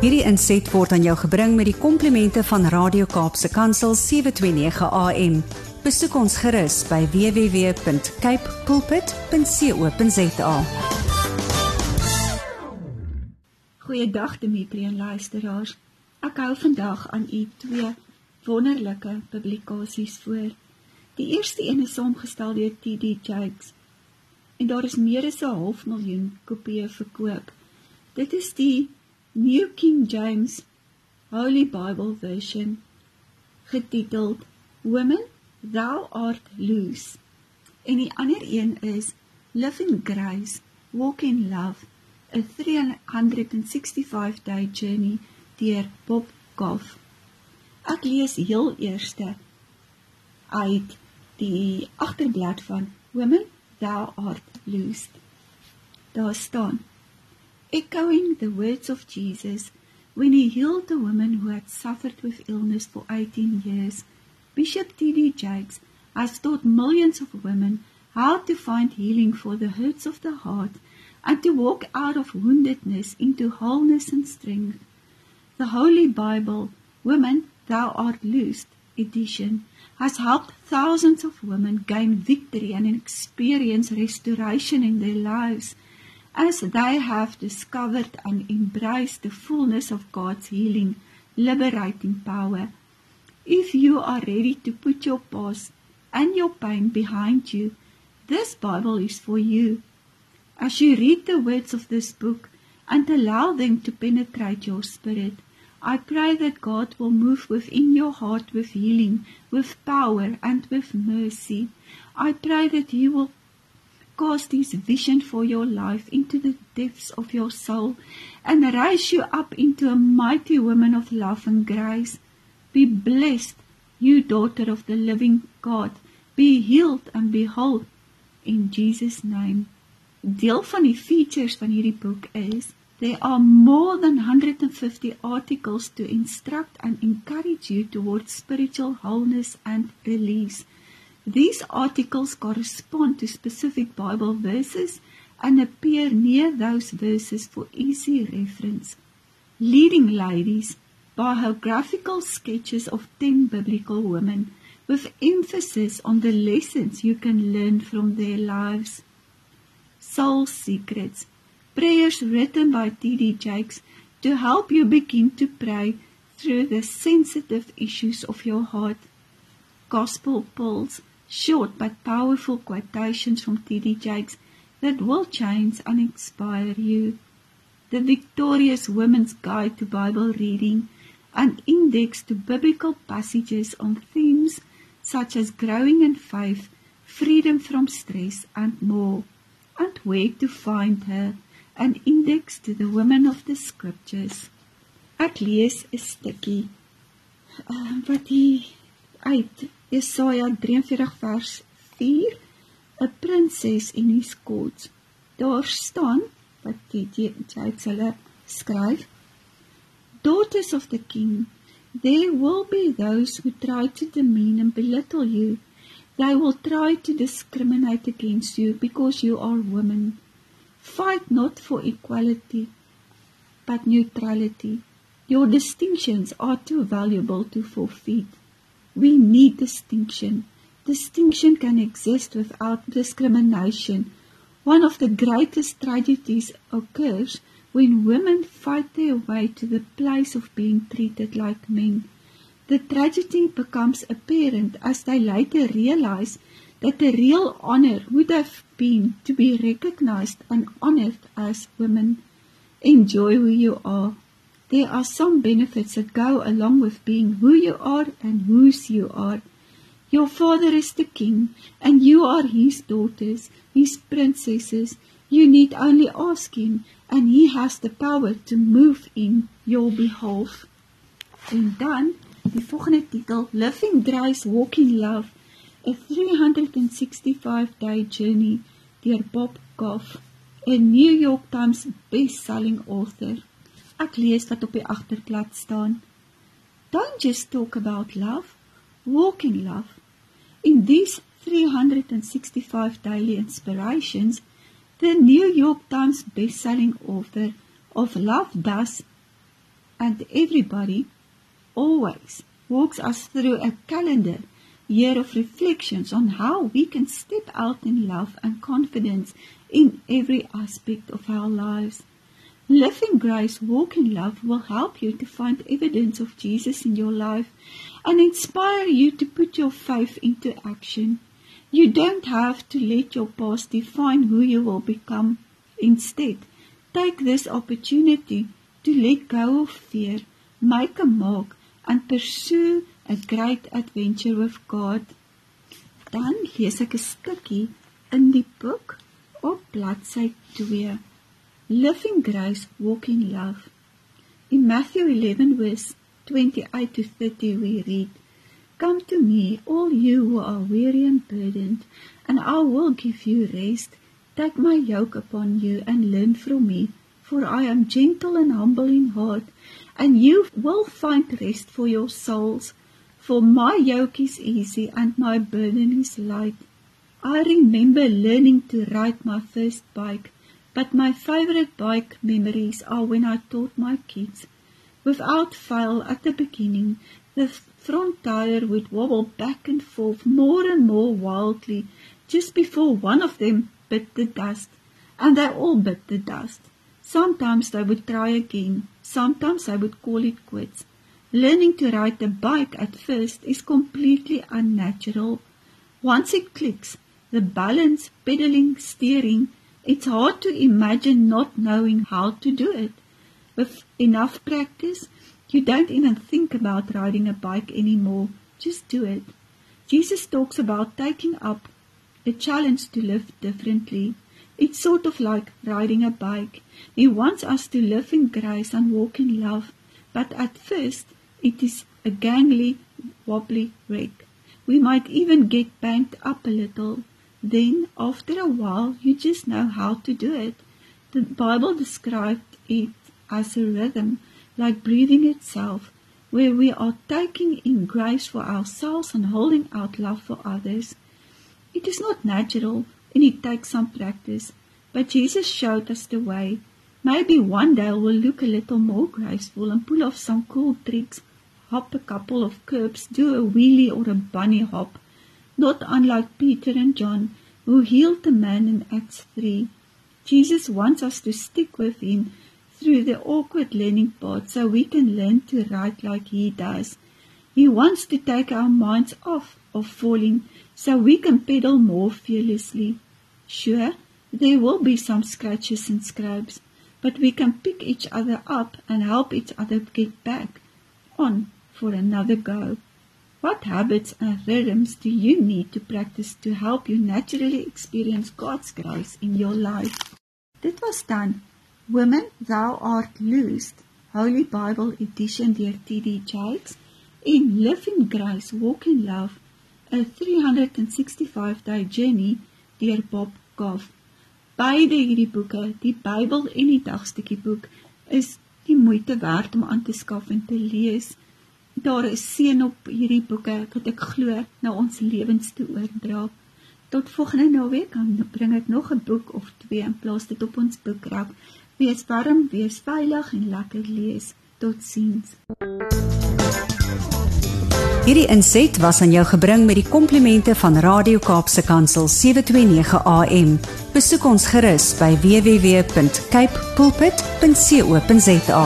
Hierdie inset word aan jou gebring met die komplimente van Radio Kaapse Kansel 729 AM. Besoek ons gerus by www.cape pulpit.co.za. Goeiedag Dimitri en luisteraars. Ek hou vandag aan u twee wonderlike publikasies voor. Die eerste een is saamgestel deur TD Jakes en daar is meer as 'n half miljoen kopieë verkoop. Dit is die New King James Holy Bible Version getiteld Women Thou Art Loose. En die ander een is Living Grace Walk in Love a 365 day journey deur Bob Goff. Ek lees heel eerste uit die agterblad van Women Thou Art Loosed. Daar staan echoing the words of Jesus when he healed the woman who had suffered with illness for 18 years. Bishop T.D. Jakes has taught millions of women how to find healing for the hurts of the heart and to walk out of woundedness into wholeness and strength. The Holy Bible, Women, Thou Art Loosed edition, has helped thousands of women gain victory and experience restoration in their lives as they have discovered and embraced the fullness of God's healing, liberating power. If you are ready to put your past and your pain behind you, this Bible is for you. As you read the words of this book and allow them to penetrate your spirit, I pray that God will move within your heart with healing, with power, and with mercy. I pray that He will cast His vision for your life into the depths of your soul and raise you up into a mighty woman of love and grace. Be blessed, you daughter of the living God. Be healed and be whole in Jesus' name. Deel van die features van hierdie boek is There are more than 150 articles to instruct and encourage you towards spiritual wholeness and release. These articles correspond to specific Bible verses and appear near those verses for easy reference. Leading Ladies biographical sketches of 10 biblical women with emphasis on the lessons you can learn from their lives. Soul Secrets prayers written by T.D. Jakes to help you begin to pray through the sensitive issues of your heart. Gospel Pulse short but powerful quotations from T.D. Jakes that will change and inspire you. The Victorious Women's Guide to Bible Reading, an index to biblical passages on themes such as growing in faith, freedom from stress, and more, and where to find her, an index to the women of the scriptures. Ek lees 'n stukkie uh, wat hier uit Jesaja 43 vers 4 'n prinses en die skots. Daar staan wat die Jakes hulle skryf Daughters of the king there will be those who try to demean and belittle you. They will try to discriminate against you because you are women. Fight not for equality but neutrality. Your distinctions are too valuable to forfeit We need distinction. Distinction can exist without discrimination. One of the greatest tragedies occurs when women fight their way to the place of being treated like men. The tragedy becomes apparent as they later realize that the real honor would have been to be recognized and honored as women. Enjoy who you are. There are some benefits that go along with being who you are and whose you are. Your father is the king, and you are his daughters, his princesses. You need only ask him, and he has the power to move in your behalf. En dan die volgende titel, Living Grace Walking Love, a 365 day journey deur Bob Goff, a New York Times best-selling author. Ek lees wat op die agterblad staan. Don't just talk about love, walk in love. In these 365 daily inspirations, the New York Times best-selling author of Love Does and everybody always walks us through a calendar year of reflections on how we can step out in love and confidence in every aspect of our lives. Living grace, walk in love will help you to find evidence of Jesus in your life and inspire you to put your faith into action. You don't have to let your past define who you will become. Instead, take this opportunity to let go of fear, make a mark, and pursue a great adventure with God. Dan lees ek 'n stukkie in die boek op bladsy 2. Living Grace Walking Love. In Matthew 11 verse 28 to 30 we read, Come to me, all you who are weary and burdened, and I will give you rest. Take my yoke upon you and learn from me, for I am gentle and humble in heart, and you will find rest for your souls. For my yoke is easy and my burden is light. I remember learning to ride my first bike, but my favorite bike memories are when I taught my kids. Without fail, at the beginning, the front tire would wobble back and forth more and more wildly just before one of them bit the dust, and they all bit the dust. Sometimes they would try again, sometimes I would call it quits. Learning to ride a bike at first is completely unnatural. Once it clicks, the balance, pedaling, steering, it's hard to imagine not knowing how to do it. With enough practice, you don't even think about riding a bike anymore. Just do it. Jesus talks about taking up a challenge to live differently. It's sort of like riding a bike. He wants us to live in grace and walk in love, but at first, it is a gangly, wobbly wreck. We might even get banked up a little. Then, after a while, you just know how to do it. The Bible described it as a rhythm, like breathing itself, where we are taking in grace for ourselves and holding out love for others. It is not natural and it takes some practice, but Jesus showed us the way. Maybe one day we'll look a little more graceful and pull off some cool tricks hop a couple of curbs, do a wheelie or a bunny hop, not unlike Peter and John, who healed the man in Acts 3. Jesus wants us to stick with him through the awkward learning part so we can learn to write like he does. He wants to take our minds off of falling so we can pedal more fearlessly. Sure, there will be some scratches and scrapes, but we can pick each other up and help each other get back on for another go. What habits and rhythms do you need to practice to help you naturally experience God's grace in your life? Dit was dan Women Thou Art Loosed, Holy Bible Edition deur T.D. Jakes en Living Grace Walk in Love, a 365-day journey deur Bob Goff. Beide hierdie boeke, die Bybel en die dagstukkie boek, is die moeite werd om aan te skaf en te lees daar is seën op hierdie boeke wat ek glo na ons lewens toe oordra. Tot volgende naweek dan bring ek nog 'n boek of twee en plaas dit op ons boekrak. Wees warm, wees veilig en lekker lees. Totsiens. Hierdie inset was aan jou gebring met die komplimente van Radio Kaapse Kansel 729 AM. Besoek ons gerus by www.cape pulpit.co.za.